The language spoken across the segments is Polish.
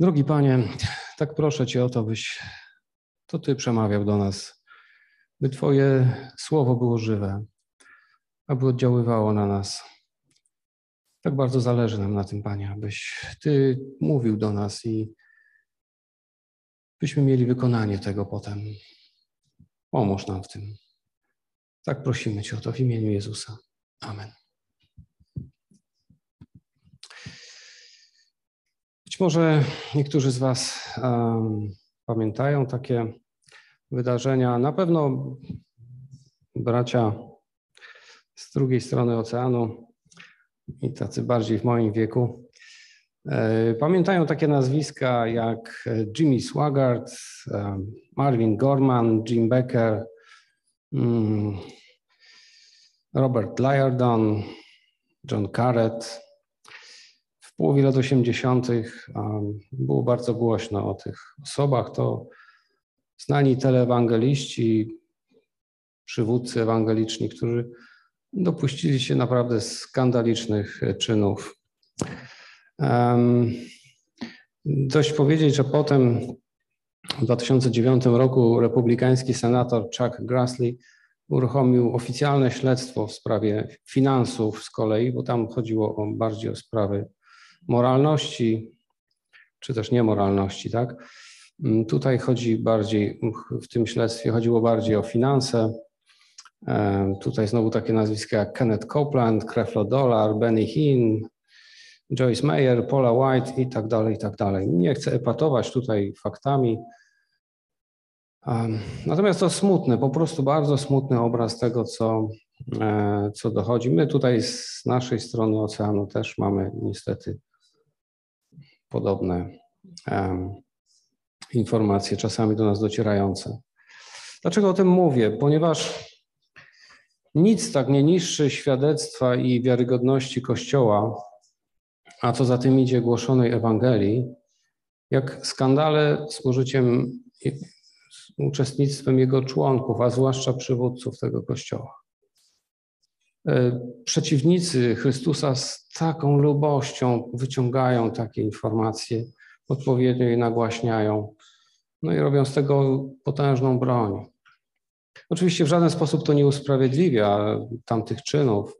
Drogi Panie, tak proszę Cię o to, byś to Ty przemawiał do nas, by Twoje słowo było żywe, aby oddziaływało na nas. Tak bardzo zależy nam na tym, Panie, abyś Ty mówił do nas i byśmy mieli wykonanie tego potem. Pomóż nam w tym. Tak prosimy Cię o to w imieniu Jezusa. Amen. Może niektórzy z Was um, pamiętają takie wydarzenia. Na pewno bracia z drugiej strony oceanu i tacy bardziej w moim wieku e, pamiętają takie nazwiska jak Jimmy Swaggart, Marvin Gorman, Jim Becker, mm, Robert Lyardon, John Carrett połowie lat 80. było bardzo głośno o tych osobach. To znani teleewangeliści, przywódcy ewangeliczni, którzy dopuścili się naprawdę skandalicznych czynów. Dość powiedzieć, że potem w 2009 roku republikański senator Chuck Grassley uruchomił oficjalne śledztwo w sprawie finansów z kolei, bo tam chodziło o bardziej o sprawy moralności, czy też niemoralności, tak? Mm, tutaj chodzi bardziej, w tym śledztwie chodziło bardziej o finanse. E, tutaj znowu takie nazwiska jak Kenneth Copeland, Creflo Dollar, Benny Hinn, Joyce Mayer, Paula White i tak dalej, i tak dalej. Nie chcę epatować tutaj faktami. Natomiast to smutny, po prostu bardzo smutny obraz tego, co, e, co dochodzi. My tutaj z naszej strony oceanu też mamy niestety podobne informacje czasami do nas docierające. Dlaczego o tym mówię? Ponieważ nic tak nie niszczy świadectwa i wiarygodności Kościoła, a co za tym idzie głoszonej Ewangelii, jak skandale z użyciem, z uczestnictwem jego członków, a zwłaszcza przywódców tego Kościoła. E, przeciwnicy Chrystusa z taką lubością wyciągają takie informacje, odpowiednio je nagłaśniają, no i robią z tego potężną broń. Oczywiście w żaden sposób to nie usprawiedliwia tamtych czynów,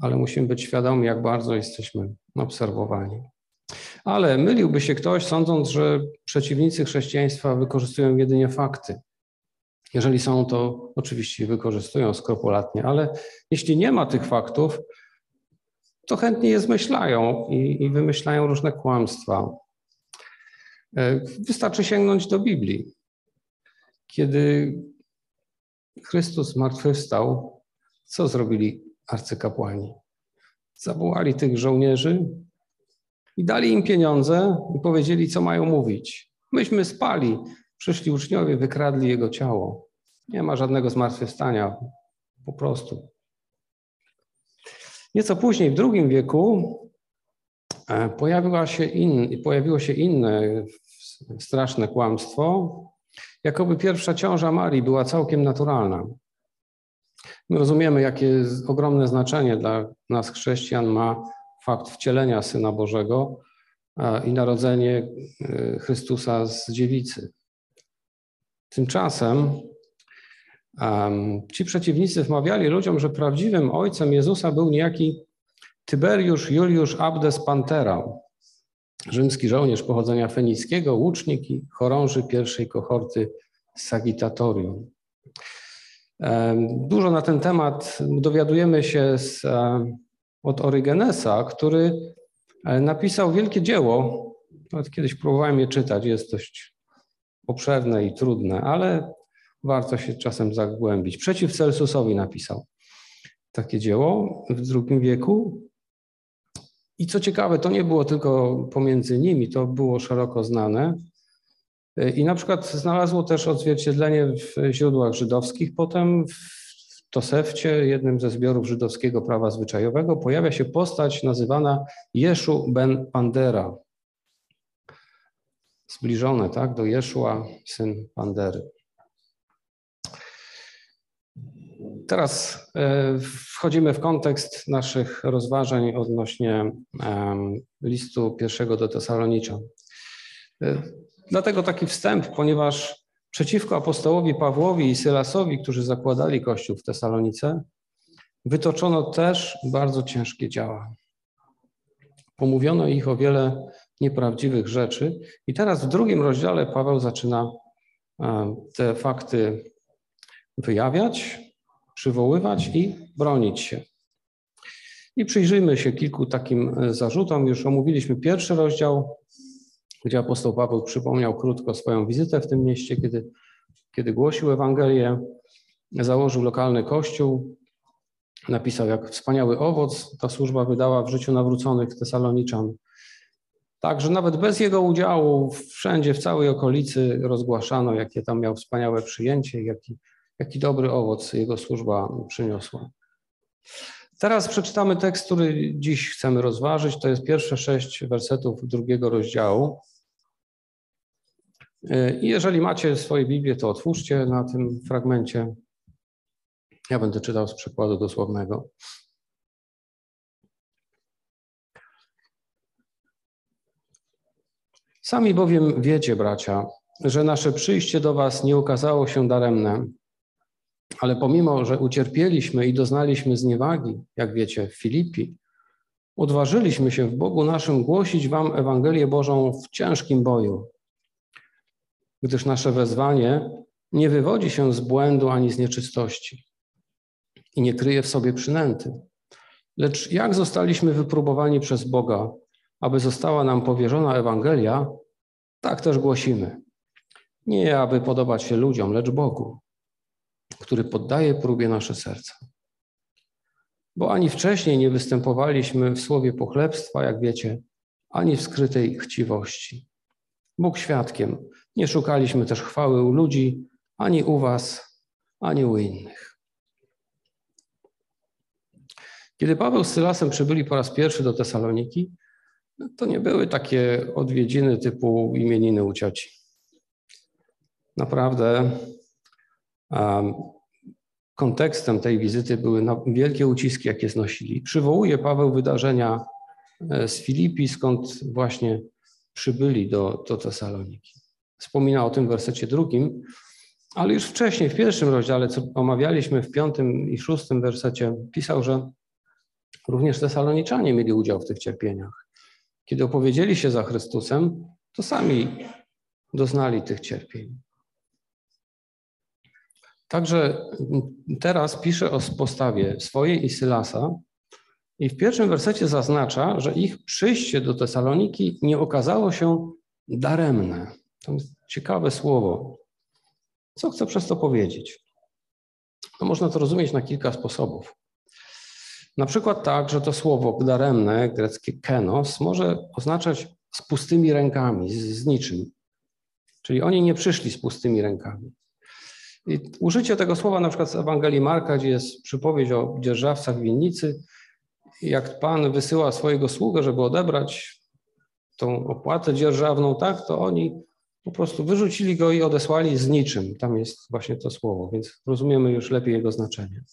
ale musimy być świadomi, jak bardzo jesteśmy obserwowani. Ale myliłby się ktoś, sądząc, że przeciwnicy chrześcijaństwa wykorzystują jedynie fakty. Jeżeli są, to oczywiście wykorzystują skrupulatnie, ale jeśli nie ma tych faktów, to chętnie je zmyślają i, i wymyślają różne kłamstwa. E, wystarczy sięgnąć do Biblii. Kiedy Chrystus zmartwychwstał, co zrobili arcykapłani? Zawołali tych żołnierzy i dali im pieniądze i powiedzieli, co mają mówić. Myśmy spali, Przyszli uczniowie, wykradli jego ciało. Nie ma żadnego zmartwychwstania, po prostu. Nieco później, w II wieku, e, pojawiła się in, pojawiło się inne straszne kłamstwo, jakoby pierwsza ciąża Marii była całkiem naturalna. My rozumiemy, jakie ogromne znaczenie dla nas, chrześcijan, ma fakt wcielenia Syna Bożego e, i narodzenie e, Chrystusa z dziewicy. Tymczasem um, ci przeciwnicy wmawiali ludziom, że prawdziwym ojcem Jezusa był niejaki Tyberiusz Juliusz Abdes Pantera, rzymski żołnierz pochodzenia fenickiego, łucznik i chorąży pierwszej kohorty Sagitatorium. Dużo na ten temat dowiadujemy się z, od Orygenesa, który e, napisał wielkie dzieło. Kiedyś próbowałem je czytać, jest dość obszerne i trudne, ale warto się czasem zagłębić. Przeciw Celsusowi napisał takie dzieło w II wieku. I co ciekawe, to nie było tylko pomiędzy nimi, to było szeroko znane. I na przykład znalazło też odzwierciedlenie w źródłach żydowskich. Potem w Tosefcie, jednym ze zbiorów żydowskiego prawa zwyczajowego, pojawia się postać nazywana Jeszu ben Pandera zbliżone tak, do Jeszua, syn Pandery. Teraz e, wchodzimy w kontekst naszych rozważań odnośnie listu pierwszego do Tesaloniczan. Dlatego taki wstęp, ponieważ przeciwko apostołowi Pawłowi i Sylasowi, którzy zakładali kościół w Tesalonice, wytoczono też bardzo ciężkie działa. Pomówiono ich o wiele nieprawdziwych rzeczy. I teraz w drugim rozdziale Paweł zaczyna e, te fakty wyjawiać, przywoływać i bronić się. I przyjrzyjmy się kilku takim e, zarzutom. Już omówiliśmy pierwszy rozdział, gdzie apostoł Paweł przypomniał krótko swoją wizytę w tym mieście, kiedy, kiedy głosił Ewangelię, założył lokalny kościół, napisał, jak wspaniały owoc ta służba wydała w życiu nawróconych Tesaloniczan. Także nawet bez jego udziału wszędzie, w całej okolicy rozgłaszano, jakie tam miał wspaniałe przyjęcie, jaki, jaki dobry owoc jego służba przyniosła. Teraz przeczytamy tekst, który dziś chcemy rozważyć. To jest pierwsze sześć wersetów drugiego rozdziału. I jeżeli macie swoje Biblię, to otwórzcie na tym fragmencie. Ja będę czytał z przykładu dosłownego. Sami bowiem wiecie, bracia, że nasze przyjście do Was nie okazało się daremne, ale pomimo, że ucierpieliśmy i doznaliśmy zniewagi, jak wiecie, w Filipi, odważyliśmy się w Bogu naszym głosić Wam Ewangelię Bożą w ciężkim boju, gdyż nasze wezwanie nie wywodzi się z błędu ani z nieczystości i nie kryje w sobie przynęty. Lecz jak zostaliśmy wypróbowani przez Boga, aby została nam powierzona Ewangelia, tak też głosimy. Nie aby podobać się ludziom, lecz Bogu, który poddaje próbie nasze serca. Bo ani wcześniej nie występowaliśmy w słowie pochlebstwa, jak wiecie, ani w skrytej chciwości. Bóg świadkiem, nie szukaliśmy też chwały u ludzi, ani u was, ani u innych. Kiedy Paweł z Sylasem przybyli po raz pierwszy do Tesaloniki, to nie były takie odwiedziny typu imieniny u cioci. Naprawdę um, kontekstem tej wizyty były wielkie uciski, jakie znosili. Przywołuje Paweł wydarzenia e, z Filipi, skąd właśnie przybyli do, do Tesaloniki. Wspomina o tym w wersecie drugim, ale już wcześniej, w pierwszym rozdziale, co omawialiśmy w piątym i szóstym wersecie, pisał, że również Tesaloniczanie mieli udział w tych cierpieniach. Kiedy opowiedzieli się za Chrystusem, to sami doznali tych cierpień. Także teraz pisze o postawie swojej i Sylasa i w pierwszym wersecie zaznacza, że ich przyjście do Tesaloniki nie okazało się daremne. To jest ciekawe słowo. Co chcę przez to powiedzieć? No można to rozumieć na kilka sposobów. Na przykład tak, że to słowo daremne, greckie kenos, może oznaczać z pustymi rękami, z, z niczym. Czyli oni nie przyszli z pustymi rękami. I użycie tego słowa na przykład z Ewangelii Marka, gdzie jest przypowieść o dzierżawcach winnicy, jak Pan wysyła swojego sługę, żeby odebrać tą opłatę dzierżawną, tak, to oni po prostu wyrzucili go i odesłali z niczym. Tam jest właśnie to słowo, więc rozumiemy już lepiej jego znaczenie.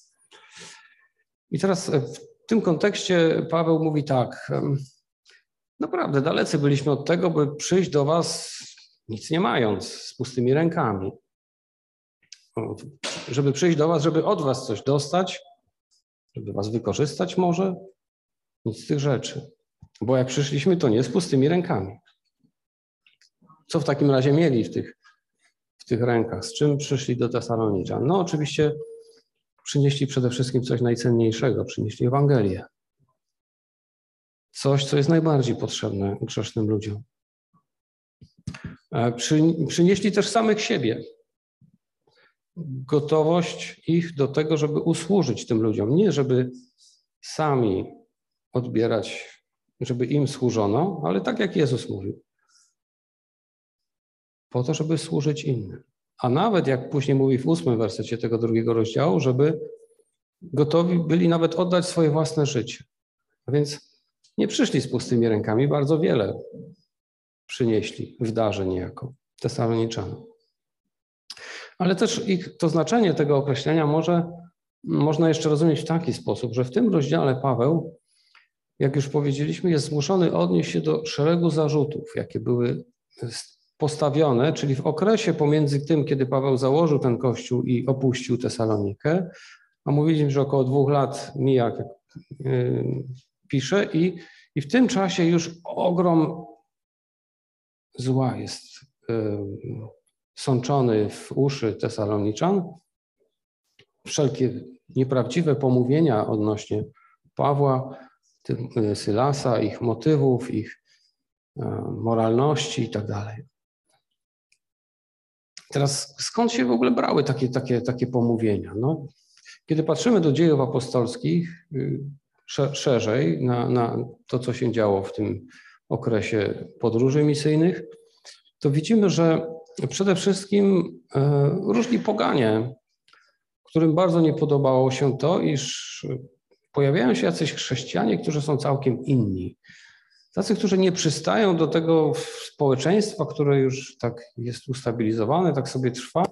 I teraz w tym kontekście Paweł mówi tak. Naprawdę dalecy byliśmy od tego, by przyjść do Was nic nie mając, z pustymi rękami. Żeby przyjść do Was, żeby od Was coś dostać, żeby Was wykorzystać może, nic z tych rzeczy. Bo jak przyszliśmy, to nie z pustymi rękami. Co w takim razie mieli w tych, w tych rękach? Z czym przyszli do Tesaloniczan? No oczywiście przynieśli przede wszystkim coś najcenniejszego, przynieśli Ewangelię. Coś, co jest najbardziej potrzebne grzesznym ludziom. E, przy, przynieśli też samych siebie. Gotowość ich do tego, żeby usłużyć tym ludziom. Nie, żeby sami odbierać, żeby im służono, ale tak jak Jezus mówił. Po to, żeby służyć innym. A nawet, jak później mówi w ósmym wersecie tego drugiego rozdziału, żeby gotowi byli nawet oddać swoje własne życie. A więc nie przyszli z pustymi rękami, bardzo wiele przynieśli w darze niejako Tesaloniczan. Ale też ich, to znaczenie tego określenia może, można jeszcze rozumieć w taki sposób, że w tym rozdziale Paweł, jak już powiedzieliśmy, jest zmuszony odnieść się do szeregu zarzutów, jakie były postawione, czyli w okresie pomiędzy tym, kiedy Paweł założył ten kościół i opuścił Tesalonikę, a mówiliśmy, że około dwóch lat mija, jak y, pisze, i, i w tym czasie już ogrom zła jest y, sączony w uszy Tesaloniczan. Wszelkie nieprawdziwe pomówienia odnośnie Pawła, y, Sylasa, ich motywów, ich moralności i tak dalej. Teraz skąd się w ogóle brały takie, takie, takie pomówienia? No, kiedy patrzymy do dziejów apostolskich y, szerzej na, na to, co się działo w tym okresie podróży misyjnych, to widzimy, że przede wszystkim e, różni poganie, którym bardzo nie podobało się to, iż pojawiają się jacyś chrześcijanie, którzy są całkiem inni. Tacy, którzy nie przystają do tego społeczeństwa, które już tak jest ustabilizowane, tak sobie trwa.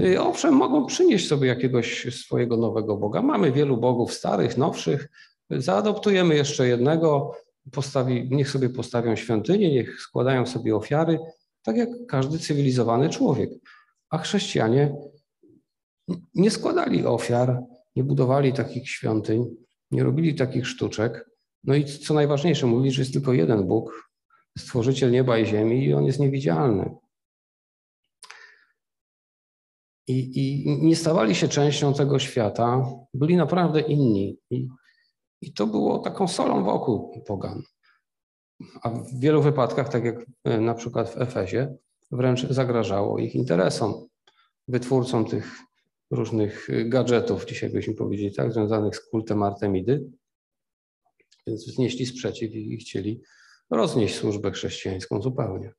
Y, owszem, mogą przynieść sobie jakiegoś swojego nowego Boga. Mamy wielu bogów starych, nowszych. Zaadoptujemy jeszcze jednego, postawi, niech sobie postawią świątynię, niech składają sobie ofiary, tak jak każdy cywilizowany człowiek. A chrześcijanie nie składali ofiar, nie budowali takich świątyń, nie robili takich sztuczek. No i co najważniejsze, mówi, że jest tylko jeden Bóg, stworzyciel nieba i ziemi, i on jest niewidzialny. I, I, nie stawali się częścią tego świata, byli naprawdę inni. I, I to było taką solą wokół pogan. A w wielu wypadkach, tak jak e, na przykład w Efezie, wręcz zagrażało ich interesom, wytwórcom tych różnych gadżetów, dzisiaj byśmy powiedzieli, tak, związanych z kultem Artemidy. Więc wznieśli sprzeciw i chcieli roznieść służbę chrześcijańską zupełnie.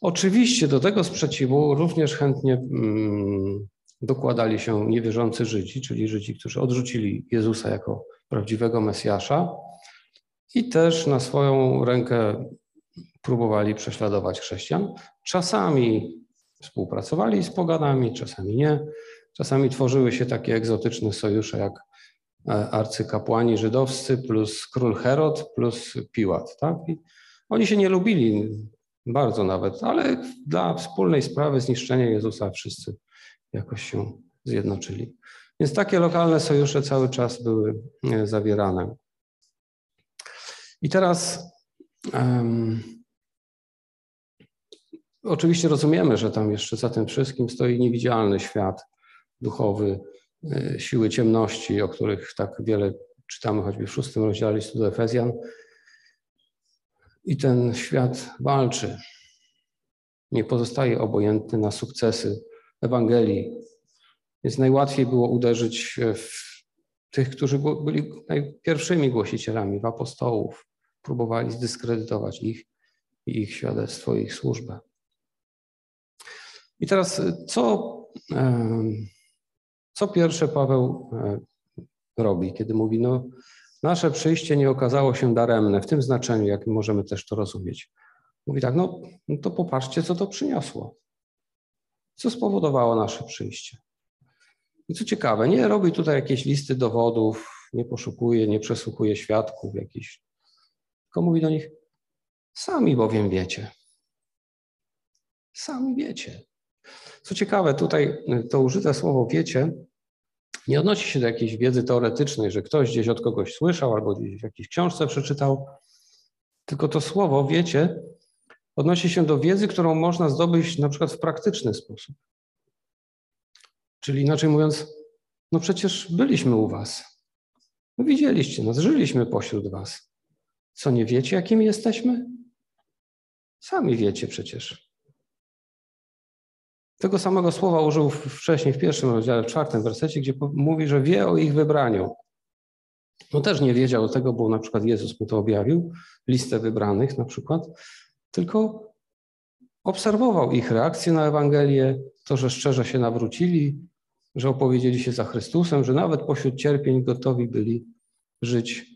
Oczywiście do tego sprzeciwu również chętnie mm, dokładali się niewierzący Żydzi, czyli Żydzi, którzy odrzucili Jezusa jako prawdziwego Mesjasza i też na swoją rękę próbowali prześladować chrześcijan. Czasami współpracowali z poganami, czasami nie. Czasami tworzyły się takie egzotyczne sojusze jak arcykapłani żydowscy plus król Herod plus Piłat. Tak? I oni się nie lubili bardzo nawet, ale dla wspólnej sprawy zniszczenia Jezusa wszyscy jakoś się zjednoczyli. Więc takie lokalne sojusze cały czas były e, zawierane. I teraz um, oczywiście rozumiemy, że tam jeszcze za tym wszystkim stoi niewidzialny świat duchowy, E, siły ciemności, o których tak wiele czytamy choćby w szóstym rozdziale listu do Efezjan. I ten świat walczy. Nie pozostaje obojętny na sukcesy Ewangelii. Więc najłatwiej było uderzyć w tych, którzy byli najpierwszymi głosicielami, w apostołów. Próbowali zdyskredytować ich i ich świadectwo, ich służbę. I teraz co co pierwsze Paweł e, robi, kiedy mówi, no nasze przyjście nie okazało się daremne, w tym znaczeniu, jak możemy też to rozumieć. Mówi tak, no, no to popatrzcie, co to przyniosło. Co spowodowało nasze przyjście. I co ciekawe, nie robi tutaj jakieś listy dowodów, nie poszukuje, nie przesłuchuje świadków jakichś, tylko mówi do nich, sami bowiem wiecie. Sami wiecie. Co ciekawe, tutaj to użyte słowo wiecie nie odnosi się do jakiejś wiedzy teoretycznej, że ktoś gdzieś od kogoś słyszał albo gdzieś w jakiejś książce przeczytał, tylko to słowo wiecie odnosi się do wiedzy, którą można zdobyć na przykład w praktyczny sposób. Czyli inaczej mówiąc, no przecież byliśmy u was. No widzieliście nas, żyliśmy pośród was. Co nie wiecie, jakimi jesteśmy? Sami wiecie przecież. Tego samego słowa użył wcześniej w pierwszym rozdziale, w czwartym wersecie, gdzie mówi, że wie o ich wybraniu. No też nie wiedział tego, bo na przykład Jezus mu to objawił, listę wybranych na przykład, tylko obserwował ich reakcję na Ewangelię, to, że szczerze się nawrócili, że opowiedzieli się za Chrystusem, że nawet pośród cierpień gotowi byli żyć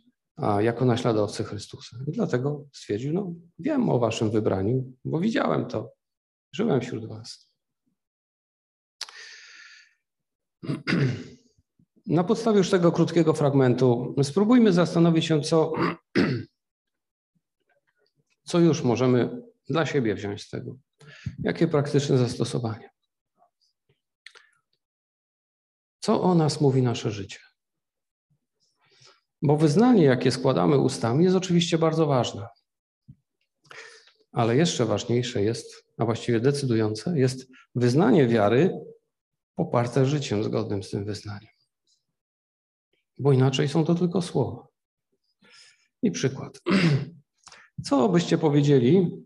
jako naśladowcy Chrystusa. I dlatego stwierdził, no wiem o waszym wybraniu, bo widziałem to, żyłem wśród was. Na podstawie już tego krótkiego fragmentu spróbujmy zastanowić się, co, co już możemy dla siebie wziąć z tego? Jakie praktyczne zastosowanie? Co o nas mówi nasze życie? Bo wyznanie, jakie składamy ustami, jest oczywiście bardzo ważne. Ale jeszcze ważniejsze jest, a właściwie decydujące, jest wyznanie wiary poparte życiem zgodnym z tym wyznaniem. Bo inaczej są to tylko słowa. I przykład. Co byście powiedzieli,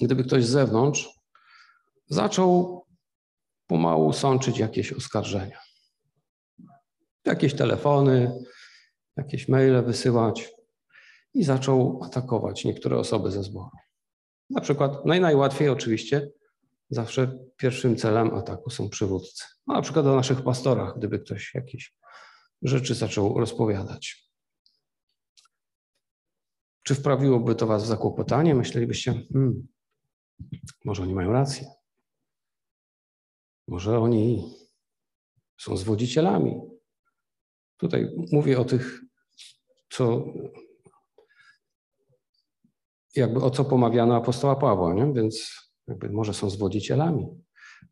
gdyby ktoś z zewnątrz zaczął pomału sączyć jakieś oskarżenia? Jakieś telefony, jakieś maile wysyłać i zaczął atakować niektóre osoby ze zboru. Na przykład, naj, najłatwiej oczywiście, zawsze pierwszym celem ataku są przywódcy. No, na przykład o naszych pastorach, gdyby ktoś jakieś rzeczy zaczął rozpowiadać. Czy wprawiłoby to Was w zakłopotanie? Myślelibyście, hmm, może oni mają rację. Może oni są zwodzicielami. Tutaj mówię o tych, co jakby o co pomawiano apostoła Pawła, nie? więc jakby może są zwodzicielami,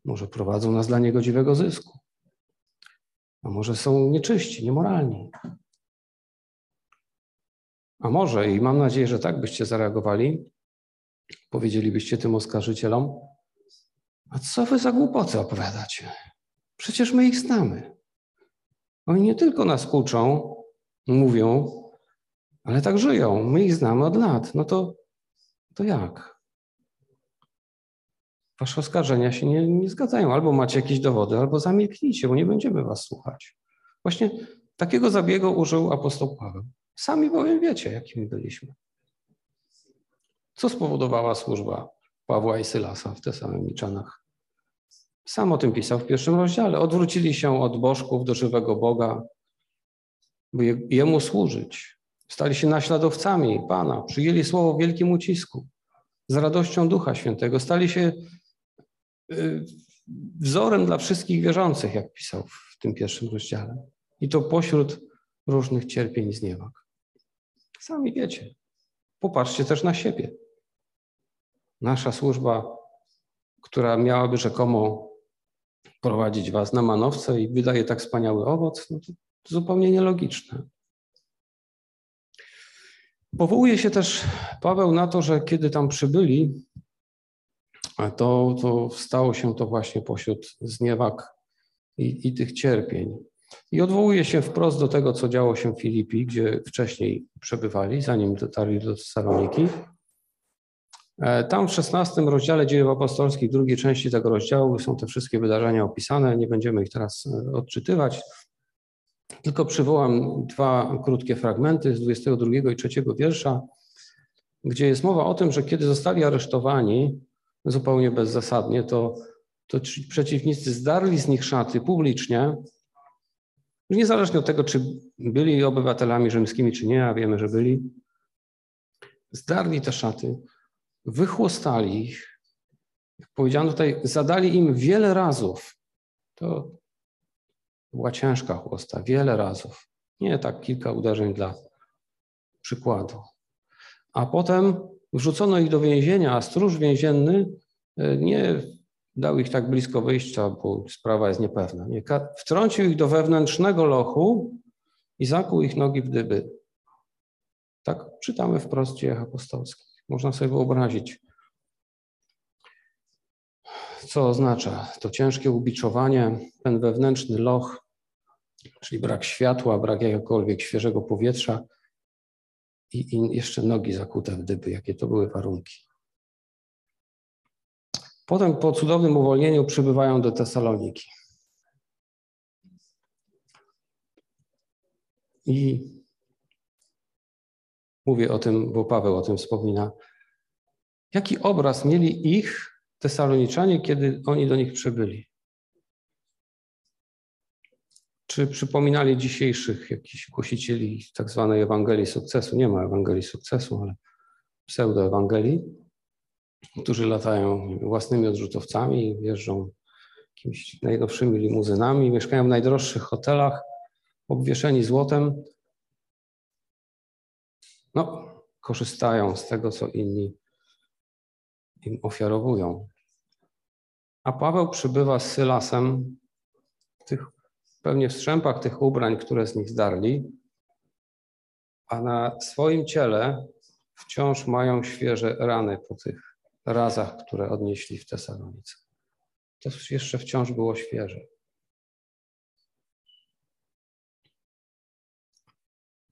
może prowadzą nas dla niegodziwego zysku, a może są nieczyści, niemoralni. A może, i mam nadzieję, że tak byście zareagowali, powiedzielibyście tym oskarżycielom, a co wy za głupoty opowiadacie? Przecież my ich znamy. Oni nie tylko nas uczą, mówią, ale tak żyją. My ich znamy od lat. No to, to jak? Wasze oskarżenia się nie, nie zgadzają. Albo macie jakieś dowody, albo zamilknijcie, bo nie będziemy was słuchać. Właśnie takiego zabiegu użył apostoł Paweł. Sami bowiem wiecie, jakimi byliśmy. Co spowodowała służba Pawła i Sylasa w Tesaloniczanach? Sam o tym pisał w pierwszym rozdziale. Odwrócili się od bożków do żywego Boga, by Jemu służyć. Stali się naśladowcami Pana, przyjęli słowo w wielkim ucisku. Z radością Ducha Świętego stali się wzorem dla wszystkich wierzących, jak pisał w tym pierwszym rozdziale. I to pośród różnych cierpień i zniewag. Sami wiecie. Popatrzcie też na siebie. Nasza służba, która miałaby rzekomo prowadzić was na manowce i wydaje tak wspaniały owoc, no to zupełnie nielogiczne. Powołuje się też Paweł na to, że kiedy tam przybyli, to, to stało się to właśnie pośród zniewag i, i tych cierpień. I odwołuje się wprost do tego, co działo się w Filipi, gdzie wcześniej przebywali, zanim dotarli do Saloniki. E, tam w XVI rozdziale dziejów apostolskich, drugiej części tego rozdziału są te wszystkie wydarzenia opisane. Nie będziemy ich teraz e, odczytywać. Tylko przywołam dwa krótkie fragmenty z 22 i 3 wiersza, gdzie jest mowa o tym, że kiedy zostali aresztowani zupełnie bezzasadnie, to, to przeciwnicy zdarli z nich szaty publicznie Niezależnie od tego, czy byli obywatelami rzymskimi, czy nie, a wiemy, że byli, zdarli te szaty, wychłostali ich. Jak powiedziano tutaj, zadali im wiele razów. To była ciężka chłosta, wiele razów. Nie tak kilka uderzeń dla przykładu. A potem wrzucono ich do więzienia, a stróż więzienny e, nie dał ich tak blisko wyjścia, bo sprawa jest niepewna. Nie? Wtrącił ich do wewnętrznego lochu i zakuł ich nogi w dyby. Tak czytamy wprost w dziejach apostolskich. Można sobie wyobrazić, co oznacza to ciężkie ubiczowanie, ten wewnętrzny loch, czyli brak światła, brak jakiegokolwiek świeżego powietrza i, i jeszcze nogi zakute w dyby. Jakie to były warunki. Potem po cudownym uwolnieniu przybywają do Tesaloniki. I mówię o tym, bo Paweł o tym wspomina. Jaki obraz mieli ich Tesaloniczanie, kiedy oni do nich przybyli? Czy przypominali dzisiejszych jakichś głosicieli tak zwanej Ewangelii Sukcesu? Nie ma Ewangelii Sukcesu, ale pseudoewangelii którzy latają własnymi odrzutowcami, jeżdżą jakimiś najnowszymi limuzynami, mieszkają w najdroższych hotelach, obwieszeni złotem. No, korzystają z tego, co inni im ofiarowują. A Paweł przybywa z Sylasem w tych pewnie w strzępach tych ubrań, które z nich zdarli, a na swoim ciele wciąż mają świeże rany po tych razach, które odnieśli w Tesalonice. To jeszcze wciąż było świeże.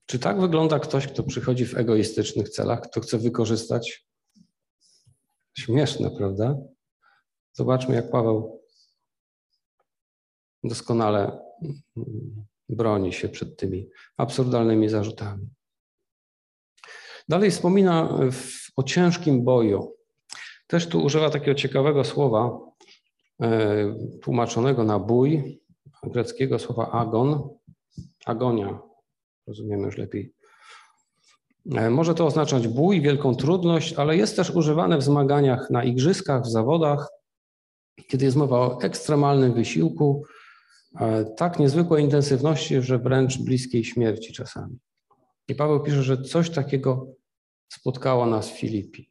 Czy tak wygląda ktoś, kto przychodzi w egoistycznych celach, kto chce wykorzystać? Śmieszne, prawda? Zobaczmy, jak Paweł doskonale broni się przed tymi absurdalnymi zarzutami. Dalej wspomina o ciężkim boju. Też tu używa takiego ciekawego słowa, e, tłumaczonego na bój, greckiego słowa agon, agonia, rozumiemy już lepiej. E, może to oznaczać bój, wielką trudność, ale jest też używane w zmaganiach na igrzyskach, w zawodach, kiedy jest mowa o ekstremalnym wysiłku, tak niezwykłej intensywności, że wręcz bliskiej śmierci czasami. I Paweł pisze, że coś takiego spotkało nas w Filipi.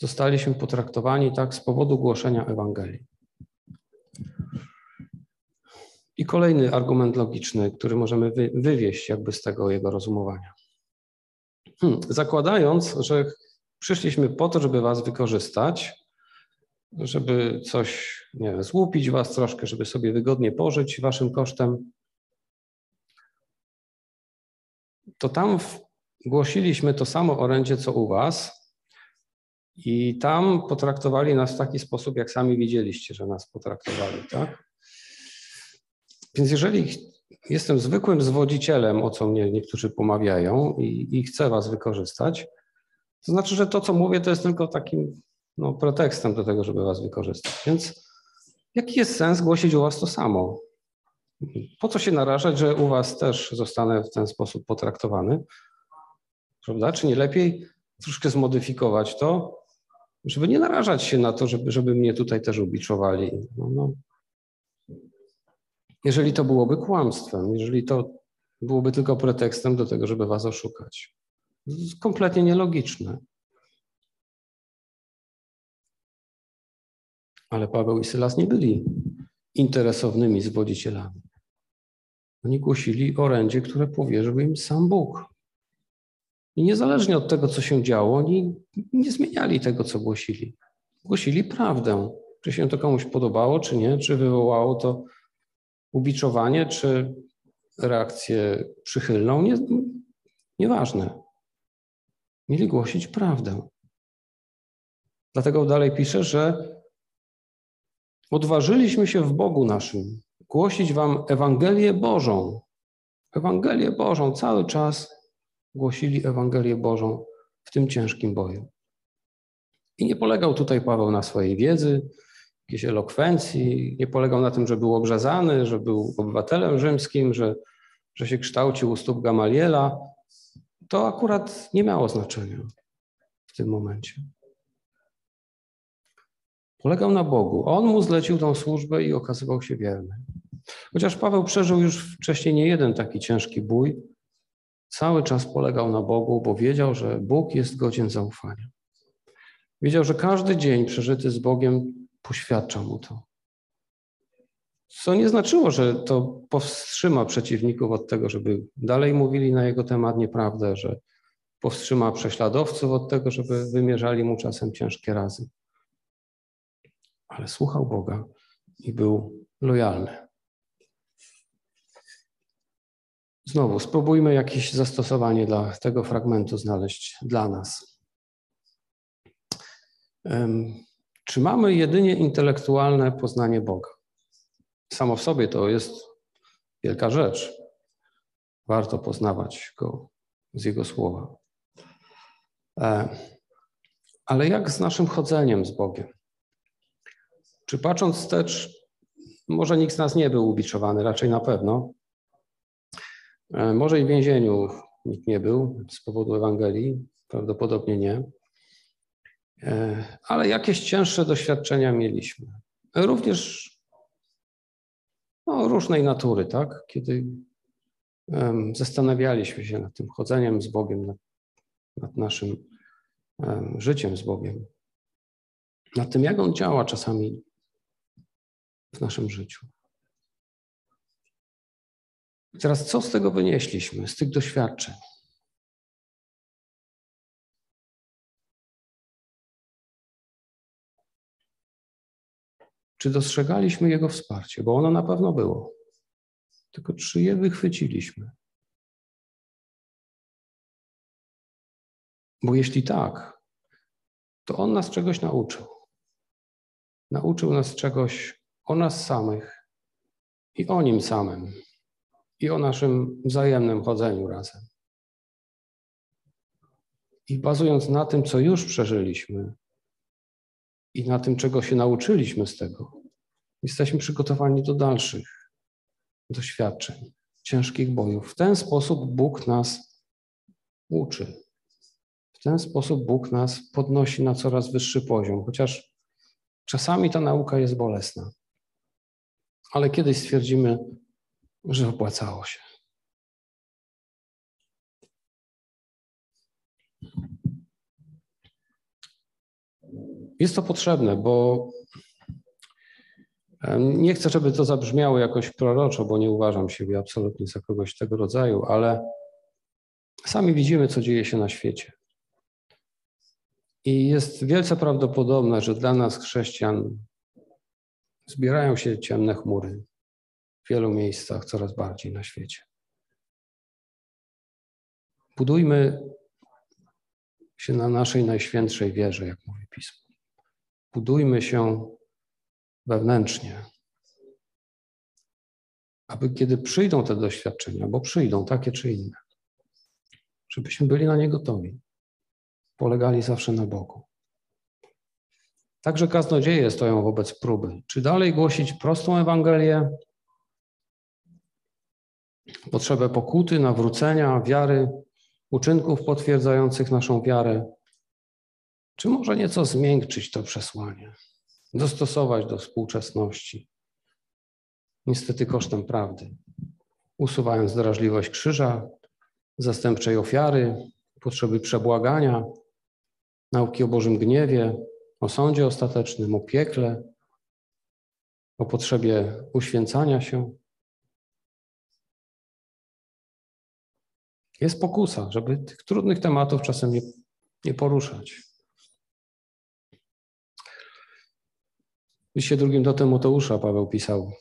Zostaliśmy potraktowani tak z powodu głoszenia Ewangelii. I kolejny argument logiczny, który możemy wy, wywieźć jakby z tego jego rozumowania. Hmm, zakładając, że przyszliśmy po to, żeby was wykorzystać, żeby coś, nie wiem, złupić was troszkę, żeby sobie wygodnie pożyć waszym kosztem, to tam głosiliśmy to samo orędzie, co u was i tam potraktowali nas w taki sposób, jak sami widzieliście, że nas potraktowali, tak? Więc jeżeli jestem zwykłym zwodzicielem, o co mnie niektórzy pomawiają i, i chcę was wykorzystać, to znaczy, że to, co mówię, to jest tylko takim no, pretekstem do tego, żeby was wykorzystać. Więc jaki jest sens głosić u was to samo? Po co się narażać, że u was też zostanę w ten sposób potraktowany? Prawda? Czy nie lepiej troszkę zmodyfikować to, żeby nie narażać się na to, żeby, żeby mnie tutaj też ubiczowali? No, no. Jeżeli to byłoby kłamstwem, jeżeli to byłoby tylko pretekstem do tego, żeby was oszukać. To jest kompletnie nielogiczne. Ale Paweł i Sylas nie byli interesownymi zwodzicielami. Oni głosili orędzie, które powierzył im sam Bóg. I niezależnie od tego, co się działo, oni nie zmieniali tego, co głosili. Głosili prawdę. Czy się to komuś podobało, czy nie, czy wywołało to ubiczowanie, czy reakcję przychylną, nie, nieważne. Mieli głosić prawdę. Dlatego dalej pisze, że odważyliśmy się w Bogu naszym głosić wam Ewangelię Bożą. Ewangelię Bożą cały czas głosili Ewangelię Bożą w tym ciężkim boju. I nie polegał tutaj Paweł na swojej wiedzy, jakiejś elokwencji, nie polegał na tym, że był obrzezany, że był obywatelem rzymskim, że, że się kształcił u stóp Gamaliela. To akurat nie miało znaczenia w tym momencie. Polegał na Bogu. On mu zlecił tą służbę i okazywał się wierny. Chociaż Paweł przeżył już wcześniej nie jeden taki ciężki bój, cały czas polegał na Bogu, bo wiedział, że Bóg jest godzien zaufania. Wiedział, że każdy dzień przeżyty z Bogiem poświadcza mu to. Co nie znaczyło, że to powstrzyma przeciwników od tego, żeby dalej mówili na jego temat nieprawdę, że powstrzyma prześladowców od tego, żeby wymierzali mu czasem ciężkie razy. Ale słuchał Boga i był lojalny. Znowu, spróbujmy jakieś zastosowanie dla tego fragmentu znaleźć dla nas. Czy mamy jedynie intelektualne poznanie Boga? Samo w sobie to jest wielka rzecz. Warto poznawać Go z Jego słowa. E, ale jak z naszym chodzeniem z Bogiem? Czy patrząc wstecz, może nikt z nas nie był ubiczowany, raczej na pewno, E, może i w więzieniu nikt nie był z powodu Ewangelii, prawdopodobnie nie. E, ale jakieś cięższe doświadczenia mieliśmy. Również no, różnej natury, tak? Kiedy zastanawialiśmy się nad tym chodzeniem z Bogiem, nad, nad naszym życiem z Bogiem. nad tym, jak on działa czasami w naszym życiu. I teraz, co z tego wynieśliśmy, z tych doświadczeń? Czy dostrzegaliśmy Jego wsparcie? Bo ono na pewno było. Tylko czy je wychwyciliśmy? Bo jeśli tak, to On nas czegoś nauczył. Nauczył nas czegoś o nas samych i o Nim samym i o naszym wzajemnym chodzeniu razem. I bazując na tym, co już przeżyliśmy i na tym, czego się nauczyliśmy z tego, jesteśmy przygotowani do dalszych doświadczeń, ciężkich bojów. W ten sposób Bóg nas uczy. W ten sposób Bóg nas podnosi na coraz wyższy poziom, chociaż czasami ta nauka jest bolesna. Ale kiedyś stwierdzimy, że opłacało się. Jest to potrzebne, bo nie chcę, żeby to zabrzmiało jakoś proroczo, bo nie uważam siebie absolutnie za kogoś tego rodzaju, ale sami widzimy, co dzieje się na świecie. I jest wielce prawdopodobne, że dla nas, chrześcijan, zbierają się ciemne chmury w wielu miejscach, coraz bardziej na świecie. Budujmy się na naszej najświętszej wierze, jak mówi Pismo. Budujmy się wewnętrznie, aby kiedy przyjdą te doświadczenia, bo przyjdą takie czy inne, żebyśmy byli na nie gotowi, polegali zawsze na Bogu. Także kaznodzieje stoją wobec próby. Czy dalej głosić prostą Ewangelię, potrzebę pokuty, nawrócenia, wiary, uczynków potwierdzających naszą wiarę, czy może nieco zmiękczyć to przesłanie, dostosować do współczesności, niestety kosztem prawdy, usuwając drażliwość krzyża, zastępczej ofiary, potrzeby przebłagania, nauki o Bożym gniewie, o sądzie ostatecznym, o piekle, o potrzebie uświęcania się. Jest pokusa, żeby tych trudnych tematów czasem nie, nie poruszać. W liście drugim do Tymoteusza Paweł pisał,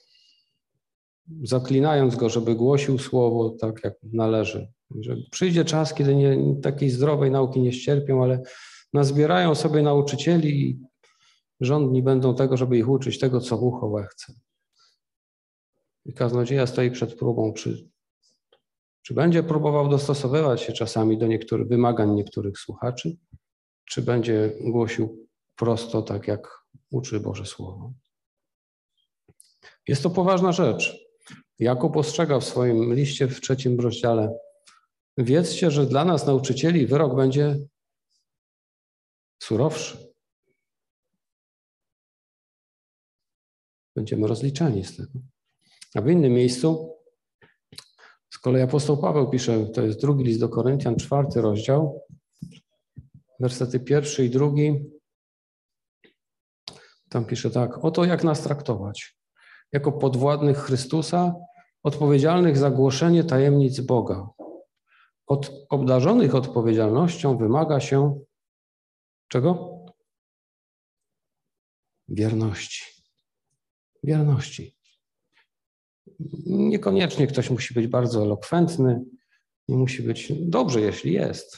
zaklinając go, żeby głosił słowo tak, jak należy. Że przyjdzie czas, kiedy nie, takiej zdrowej nauki nie ścierpią, ale nazbierają sobie nauczycieli i żądni będą tego, żeby ich uczyć tego, co ucho chce. I kaznodzieja stoi przed próbą, czy czy będzie próbował dostosowywać się czasami do niektórych wymagań niektórych słuchaczy, czy będzie głosił prosto tak, jak uczy Boże Słowo? Jest to poważna rzecz. Jakub ostrzega w swoim liście w trzecim rozdziale. Wiedzcie, że dla nas, nauczycieli, wyrok będzie surowszy. Będziemy rozliczeni z tego. A w innym miejscu z kolei apostoł Paweł pisze, to jest drugi list do Koryntian, czwarty rozdział, wersety pierwszy i drugi. Tam pisze tak, oto jak nas traktować. Jako podwładnych Chrystusa, odpowiedzialnych za głoszenie tajemnic Boga. Od obdarzonych odpowiedzialnością wymaga się czego? Wierności. Wierności. Niekoniecznie ktoś musi być bardzo elokwentny, nie musi być dobrze, jeśli jest.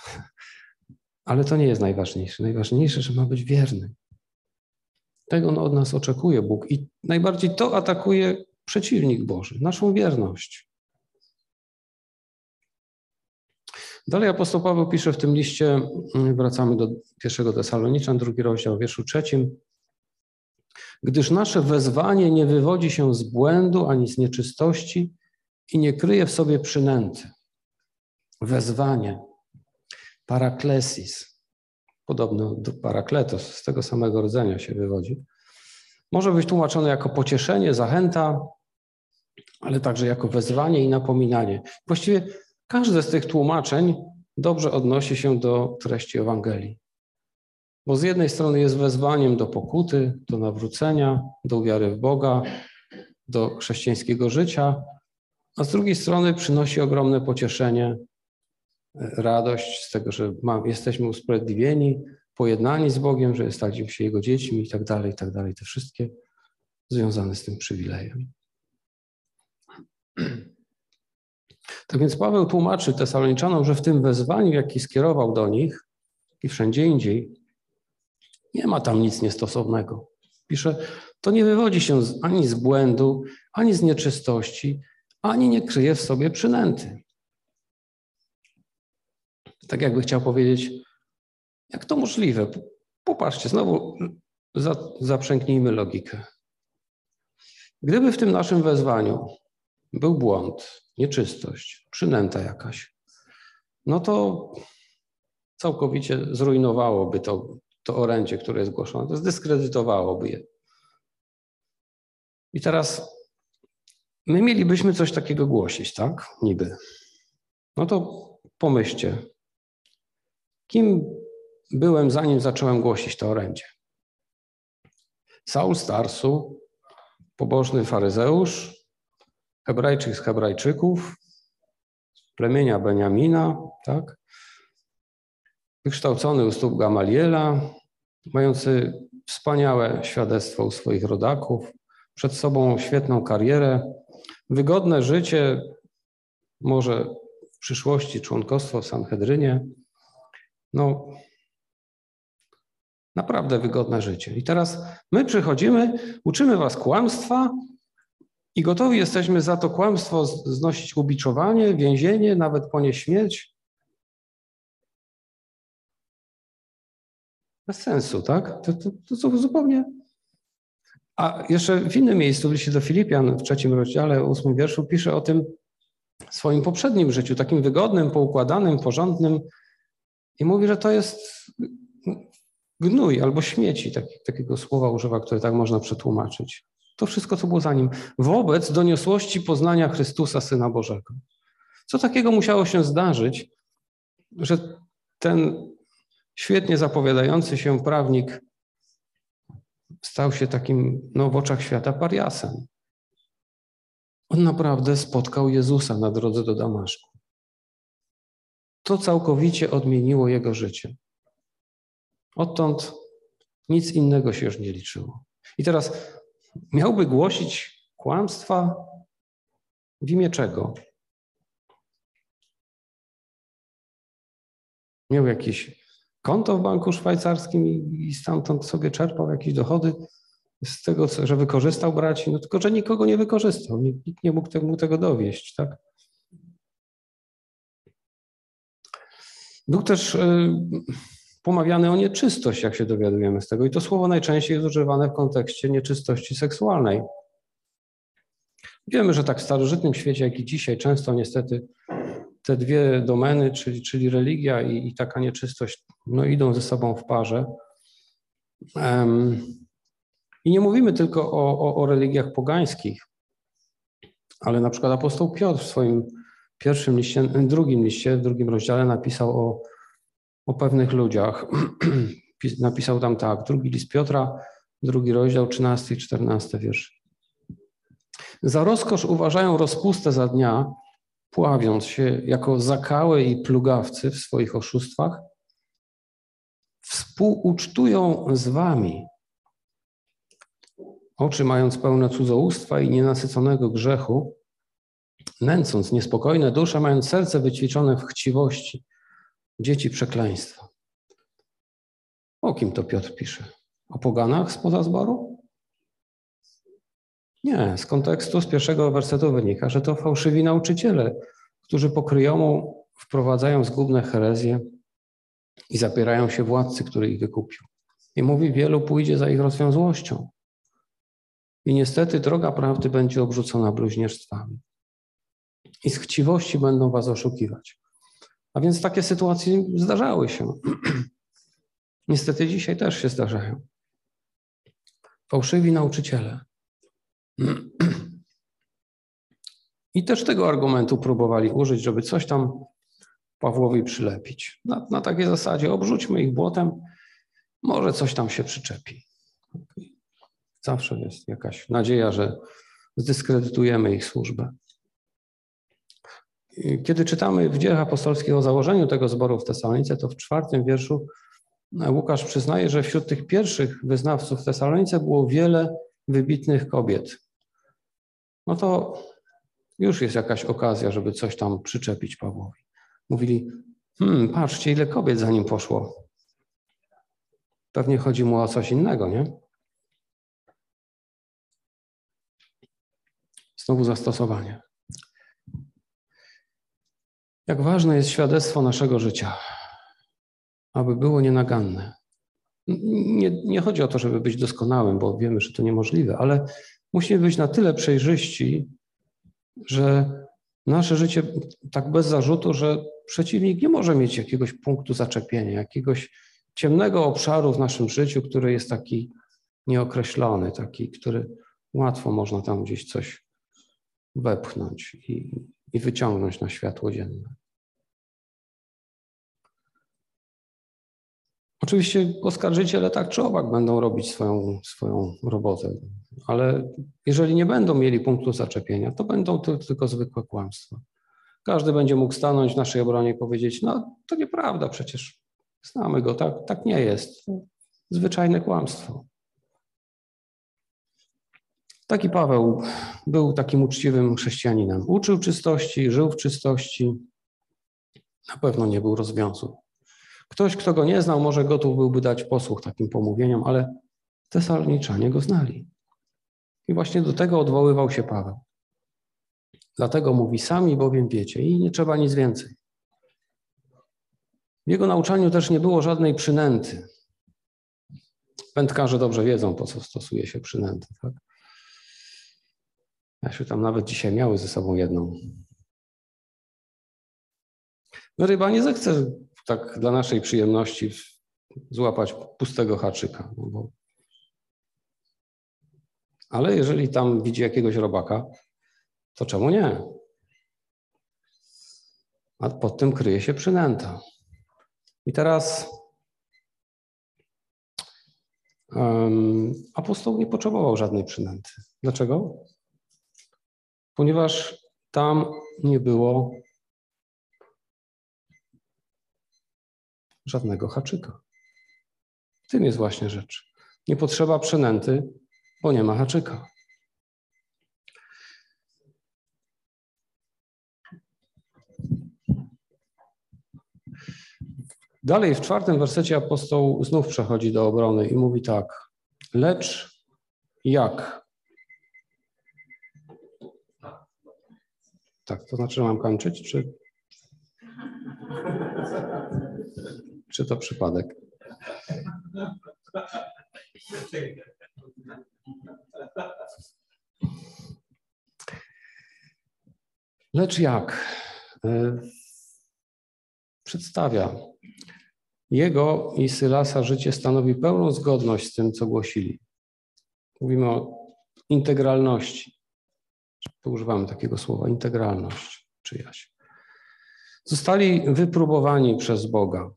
Ale to nie jest najważniejsze. Najważniejsze, że ma być wierny. Tego on od nas oczekuje Bóg i najbardziej to atakuje przeciwnik Boży, naszą wierność. Dalej apostoł Paweł pisze w tym liście, wracamy do pierwszego Tesaloniczan, drugi rozdział, wierszu trzecim gdyż nasze wezwanie nie wywodzi się z błędu ani z nieczystości i nie kryje w sobie przynęty. Wezwanie, paraklesis, podobno do parakletos, z tego samego rodzenia się wywodzi, może być tłumaczone jako pocieszenie, zachęta, ale także jako wezwanie i napominanie. Właściwie każde z tych tłumaczeń dobrze odnosi się do treści Ewangelii. Bo z jednej strony jest wezwaniem do pokuty, do nawrócenia, do wiary w Boga, do chrześcijańskiego życia, a z drugiej strony przynosi ogromne pocieszenie, radość z tego, że jesteśmy usprawiedliwieni, pojednani z Bogiem, że staliśmy się Jego dziećmi i tak dalej, i tak dalej. Te wszystkie związane z tym przywilejem. Tak więc Paweł tłumaczy Tesaloniczanom, że w tym wezwaniu, jaki skierował do nich i wszędzie indziej, nie ma tam nic niestosownego. Pisze, to nie wywodzi się ani z błędu, ani z nieczystości, ani nie kryje w sobie przynęty. Tak jakby chciał powiedzieć, jak to możliwe? Popatrzcie, znowu zaprzęgnijmy logikę. Gdyby w tym naszym wezwaniu był błąd, nieczystość, przynęta jakaś, no to całkowicie zrujnowałoby to, to orędzie, które jest głoszone, to zdyskredytowałoby je. I teraz my mielibyśmy coś takiego głosić, tak? Niby. No to pomyślcie, kim byłem, zanim zacząłem głosić to orędzie? Saul Starsu, pobożny faryzeusz, Hebrajczyk z Hebrajczyków, plemienia Beniamina, tak? Wykształcony u stóp Gamaliela, mający wspaniałe świadectwo u swoich rodaków, przed sobą świetną karierę, wygodne życie, może w przyszłości członkostwo w Sanhedrynie. No, naprawdę wygodne życie. I teraz my przychodzimy, uczymy was kłamstwa, i gotowi jesteśmy za to kłamstwo znosić ubiczowanie, więzienie, nawet ponieść śmierć. Bez sensu, tak? To, to, to zupełnie. A jeszcze w innym miejscu, w liście do Filipian, w trzecim rozdziale, ósmym wierszu, pisze o tym swoim poprzednim życiu, takim wygodnym, poukładanym, porządnym. I mówi, że to jest gnój albo śmieci, tak, takiego słowa używa, które tak można przetłumaczyć. To wszystko, co było za nim. Wobec doniosłości poznania Chrystusa, Syna Bożego. Co takiego musiało się zdarzyć, że ten świetnie zapowiadający się prawnik stał się takim no, w oczach świata pariasem? On naprawdę spotkał Jezusa na drodze do Damaszku. To całkowicie odmieniło jego życie. Odtąd nic innego się już nie liczyło. I teraz miałby głosić kłamstwa w imię czego? Miał jakieś konto w banku szwajcarskim i, stamtąd sobie czerpał jakieś dochody z tego, że wykorzystał braci, no tylko, że nikogo nie wykorzystał, nikt, nie mógł tego, tego dowieść, tak? Był też pomawiany o nieczystość, jak się dowiadujemy z tego. I to słowo najczęściej jest używane w kontekście nieczystości seksualnej. Wiemy, że tak w starożytnym świecie, jak i dzisiaj, często niestety te dwie domeny, czyli, czyli religia i, i taka nieczystość, no, idą ze sobą w parze. Um, I nie mówimy tylko o, o, o religiach pogańskich, ale na przykład apostoł Piotr w swoim pierwszym liście, drugim liście, w drugim rozdziale napisał o o pewnych ludziach. Napisał tam tak, drugi list Piotra, drugi rozdział, 13 i 14 wiersz. Za rozkosz uważają rozpustę za dnia, pławiąc się jako zakały i plugawcy w swoich oszustwach, współucztują z wami, oczy mając pełne cudzołóstwa i nienasyconego grzechu, nęcąc niespokojne dusze, mając serce wyćwiczone w chciwości, dzieci przekleństwa. O kim to Piotr pisze? O poganach spoza zboru? Nie, z kontekstu z pierwszego wersetu wynika, że to fałszywi nauczyciele, którzy pokryjomu wprowadzają zgubne herezje i zapierają się władcy, który ich wykupił. I mówi, wielu pójdzie za ich rozwiązłością. I niestety droga prawdy będzie obrzucona bluźnierstwami. I z chciwości będą was oszukiwać. A więc takie sytuacje zdarzały się. Niestety dzisiaj też się zdarzają. Fałszywi nauczyciele. I też tego argumentu próbowali użyć, żeby coś tam Pawłowi przylepić. Na, na takiej zasadzie obrzućmy ich błotem, może coś tam się przyczepi. Zawsze jest jakaś nadzieja, że zdyskredytujemy ich służbę. Kiedy czytamy w dziejach apostolskich o założeniu tego zboru w Tesalonice, to w czwartym wierszu Łukasz przyznaje, że wśród tych pierwszych wyznawców w Tesalonice było wiele wybitnych kobiet. No to już jest jakaś okazja, żeby coś tam przyczepić Pawłowi. Mówili, hmm, patrzcie, ile kobiet za nim poszło. Pewnie chodzi mu o coś innego, nie? Znowu zastosowanie. Jak ważne jest świadectwo naszego życia, aby było nienaganne. Nie, nie chodzi o to, żeby być doskonałym, bo wiemy, że to niemożliwe, ale musimy być na tyle przejrzyści, że nasze życie tak bez zarzutu, że przeciwnik nie może mieć jakiegoś punktu zaczepienia, jakiegoś ciemnego obszaru w naszym życiu, który jest taki nieokreślony, taki, który łatwo można tam gdzieś coś wepchnąć i, i wyciągnąć na światło dzienne. Oczywiście oskarżyciele tak czy owak będą robić swoją, swoją robotę, ale jeżeli nie będą mieli punktu zaczepienia, to będą to tylko zwykłe kłamstwa. Każdy będzie mógł stanąć w naszej obronie i powiedzieć: No, to nieprawda, przecież znamy go, tak, tak nie jest. Zwyczajne kłamstwo. Taki Paweł był takim uczciwym chrześcijaninem. Uczył czystości, żył w czystości. Na pewno nie był rozwiązł. Ktoś, kto go nie znał, może gotów byłby dać posłuch takim pomówieniom, ale Tesaloniczanie go znali. I właśnie do tego odwoływał się Paweł. Dlatego mówi, sami bowiem wiecie i nie trzeba nic więcej. W jego nauczaniu też nie było żadnej przynęty. Wędkarze dobrze wiedzą, po co stosuje się przynęty. Tak? Ja się tam nawet dzisiaj miały ze sobą jedną. No ryba nie zechce tak dla naszej przyjemności złapać pustego haczyka. No bo... Ale jeżeli tam widzi jakiegoś robaka, to czemu nie? A pod tym kryje się przynęta. I teraz um, apostoł nie potrzebował żadnej przynęty. Dlaczego? Ponieważ tam nie było żadnego haczyka. W tym jest właśnie rzecz. Nie potrzeba przynęty, bo nie ma haczyka. Dalej w czwartym wersecie apostoł znów przechodzi do obrony i mówi tak. Lecz jak? Tak, to znaczy, że mam kończyć, czy? Czy to przypadek? Lecz jak? E, przedstawia. Jego i Sylasa życie stanowi pełną zgodność z tym, co głosili. Mówimy o integralności. Tu używamy takiego słowa integralność czyjaś. Zostali wypróbowani przez Boga.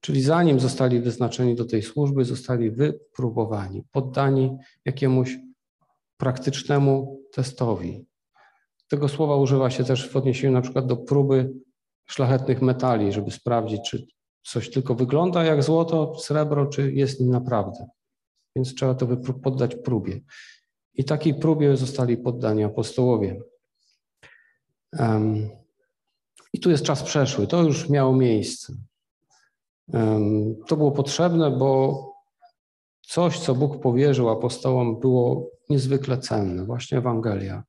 Czyli zanim zostali wyznaczeni do tej służby, zostali wypróbowani, poddani jakiemuś praktycznemu testowi. Tego słowa używa się też w odniesieniu na przykład do próby szlachetnych metali, żeby sprawdzić, czy coś tylko wygląda jak złoto, srebro, czy jest nim naprawdę. Więc trzeba to poddać próbie. I takiej próbie zostali poddani apostołowie. Um, I tu jest czas przeszły, to już miało miejsce. Um, to było potrzebne, bo coś, co Bóg powierzył apostołom, było niezwykle cenne, właśnie Ewangelia.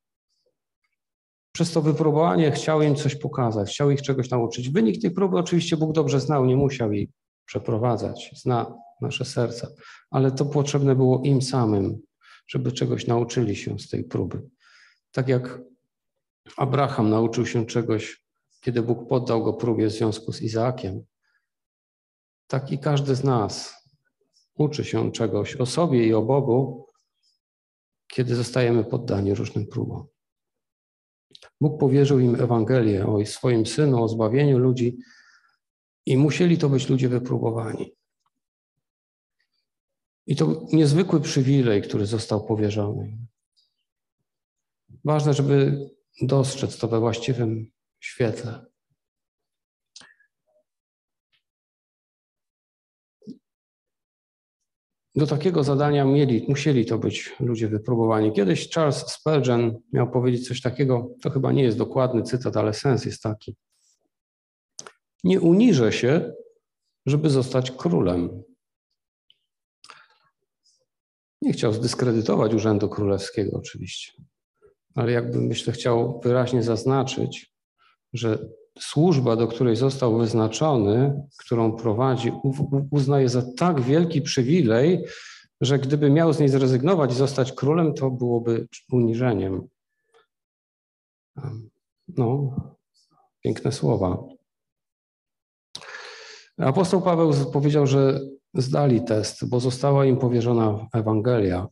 Przez to wypróbowanie chciał im coś pokazać, chciał ich czegoś nauczyć. Wynik tej próby oczywiście Bóg dobrze znał, nie musiał jej przeprowadzać, zna nasze serca, ale to potrzebne było im samym, żeby czegoś nauczyli się z tej próby. Tak jak Abraham nauczył się czegoś, kiedy Bóg poddał go próbie w związku z Izaakiem, tak i każdy z nas uczy się czegoś o sobie i o Bogu, kiedy zostajemy poddani różnym próbom. Bóg powierzył im Ewangelię o swoim Synu, o zbawieniu ludzi i musieli to być ludzie wypróbowani. I to niezwykły przywilej, który został powierzony. Ważne, żeby dostrzec to we właściwym świetle. Do takiego zadania mieli, musieli to być ludzie wypróbowani. Kiedyś Charles Spurgeon miał powiedzieć coś takiego, to chyba nie jest dokładny cytat, ale sens jest taki. Nie uniżę się, żeby zostać królem. Nie chciał zdyskredytować urzędu królewskiego oczywiście, ale jakby myślę chciał wyraźnie zaznaczyć, że służba, do której został wyznaczony, którą prowadzi, uznaje za tak wielki przywilej, że gdyby miał z niej zrezygnować i zostać królem, to byłoby uniżeniem. No, piękne słowa. Apostoł Paweł powiedział, że zdali test, bo została im powierzona Ewangelia.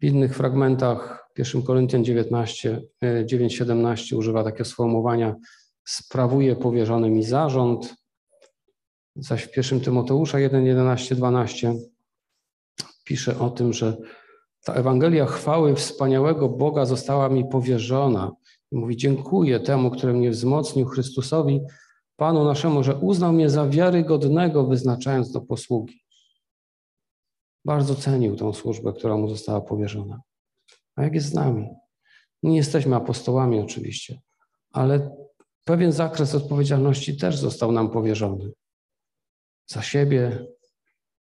W innych fragmentach, 1 Koryntian 19, 9:17 używa takiego sformułowania sprawuje powierzony mi zarząd, zaś w 1 Tymoteusza 1, 11, 12 pisze o tym, że ta Ewangelia chwały wspaniałego Boga została mi powierzona. Mówi, dziękuję temu, który mnie wzmocnił, Chrystusowi, Panu naszemu, że uznał mnie za wiarygodnego, wyznaczając do posługi. Bardzo cenił tą służbę, która mu została powierzona. A jak jest z nami? Nie jesteśmy apostołami oczywiście, ale pewien zakres odpowiedzialności też został nam powierzony. Za siebie,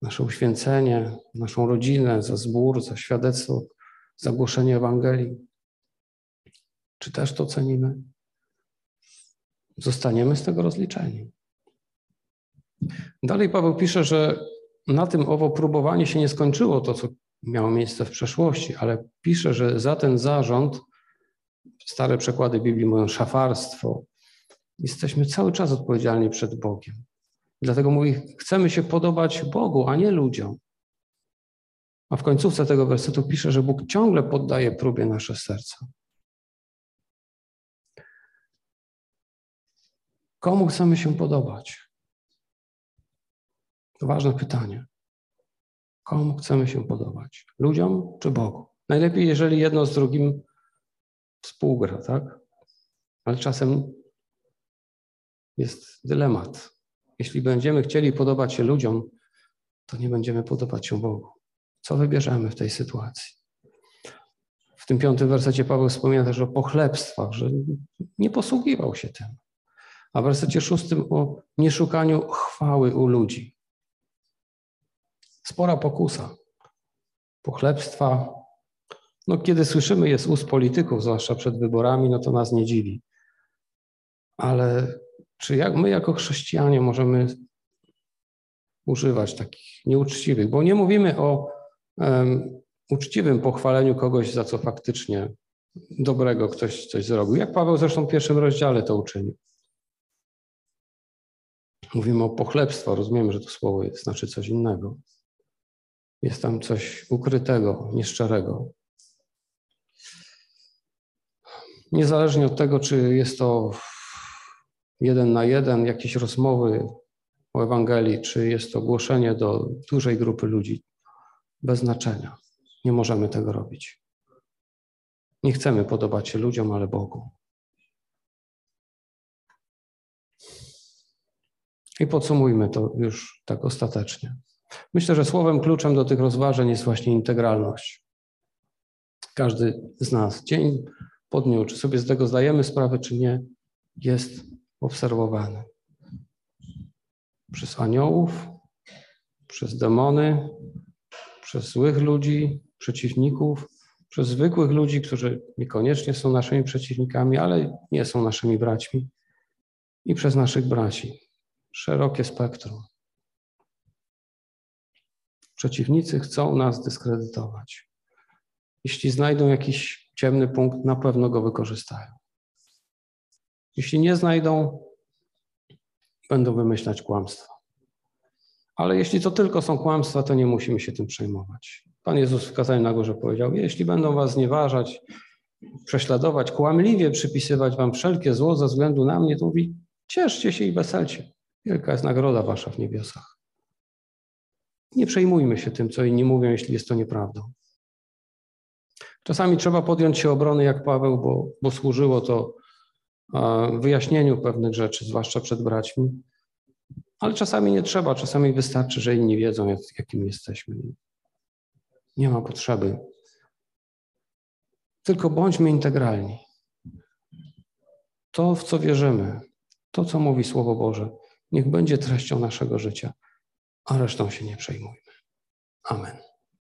nasze uświęcenie, naszą rodzinę, za zbór, za świadectwo, za głoszenie Ewangelii. Czy też to cenimy? Zostaniemy z tego rozliczeni. Dalej Paweł pisze, że na tym owo próbowanie się nie skończyło, to co miało miejsce w przeszłości, ale pisze, że za ten zarząd, stare przekłady Biblii mówią szafarstwo, Jesteśmy cały czas odpowiedzialni przed Bogiem. Dlatego mówi, chcemy się podobać Bogu, a nie ludziom. A w końcówce tego wersetu pisze, że Bóg ciągle poddaje próbie nasze serca. Komu chcemy się podobać? To ważne pytanie. Komu chcemy się podobać? Ludziom czy Bogu? Najlepiej, jeżeli jedno z drugim współgra, tak? Ale czasem jest dylemat. Jeśli będziemy chcieli podobać się ludziom, to nie będziemy podobać się Bogu. Co wybierzemy w tej sytuacji? W tym piątym wersecie Paweł wspomina też o pochlebstwach, że nie posługiwał się tym. A w wersecie szóstym o nieszukaniu chwały u ludzi. Spora pokusa. Pochlebstwa. No, kiedy słyszymy je z ust polityków, zwłaszcza przed wyborami, no to nas nie dziwi. Ale czy jak my jako chrześcijanie możemy używać takich nieuczciwych, bo nie mówimy o um, uczciwym pochwaleniu kogoś za co faktycznie dobrego ktoś coś zrobił, jak Paweł zresztą w pierwszym rozdziale to uczynił. Mówimy o pochlebstwo, rozumiemy, że to słowo znaczy coś innego. Jest tam coś ukrytego, nieszczerego. Niezależnie od tego, czy jest to jeden na jeden, jakieś rozmowy o Ewangelii, czy jest to głoszenie do dużej grupy ludzi, bez znaczenia. Nie możemy tego robić. Nie chcemy podobać się ludziom, ale Bogu. I podsumujmy to już tak ostatecznie. Myślę, że słowem kluczem do tych rozważań jest właśnie integralność. Każdy z nas, dzień po dniu, czy sobie z tego zdajemy sprawę, czy nie, jest obserwowany przez aniołów, przez demony, przez złych ludzi, przeciwników, przez zwykłych ludzi, którzy niekoniecznie są naszymi przeciwnikami, ale nie są naszymi braćmi, i przez naszych braci. Szerokie spektrum. Przeciwnicy chcą nas dyskredytować. Jeśli znajdą jakiś ciemny punkt, na pewno go wykorzystają. Jeśli nie znajdą, będą wymyślać kłamstwa. Ale jeśli to tylko są kłamstwa, to nie musimy się tym przejmować. Pan Jezus w kazaniu na górze powiedział, jeśli będą was znieważać, prześladować, kłamliwie przypisywać wam wszelkie zło ze względu na mnie, to mówi, cieszcie się i weselcie. Wielka jest nagroda wasza w niebiosach. Nie przejmujmy się tym, co inni mówią, jeśli jest to nieprawdą. Czasami trzeba podjąć się obrony jak Paweł, bo, bo służyło to wyjaśnieniu pewnych rzeczy, zwłaszcza przed braćmi. Ale czasami nie trzeba, czasami wystarczy, że inni wiedzą, jak, jakim jesteśmy. Nie ma potrzeby. Tylko bądźmy integralni. To, w co wierzymy, to, co mówi Słowo Boże, niech będzie treścią naszego życia, a resztą się nie przejmujmy. Amen.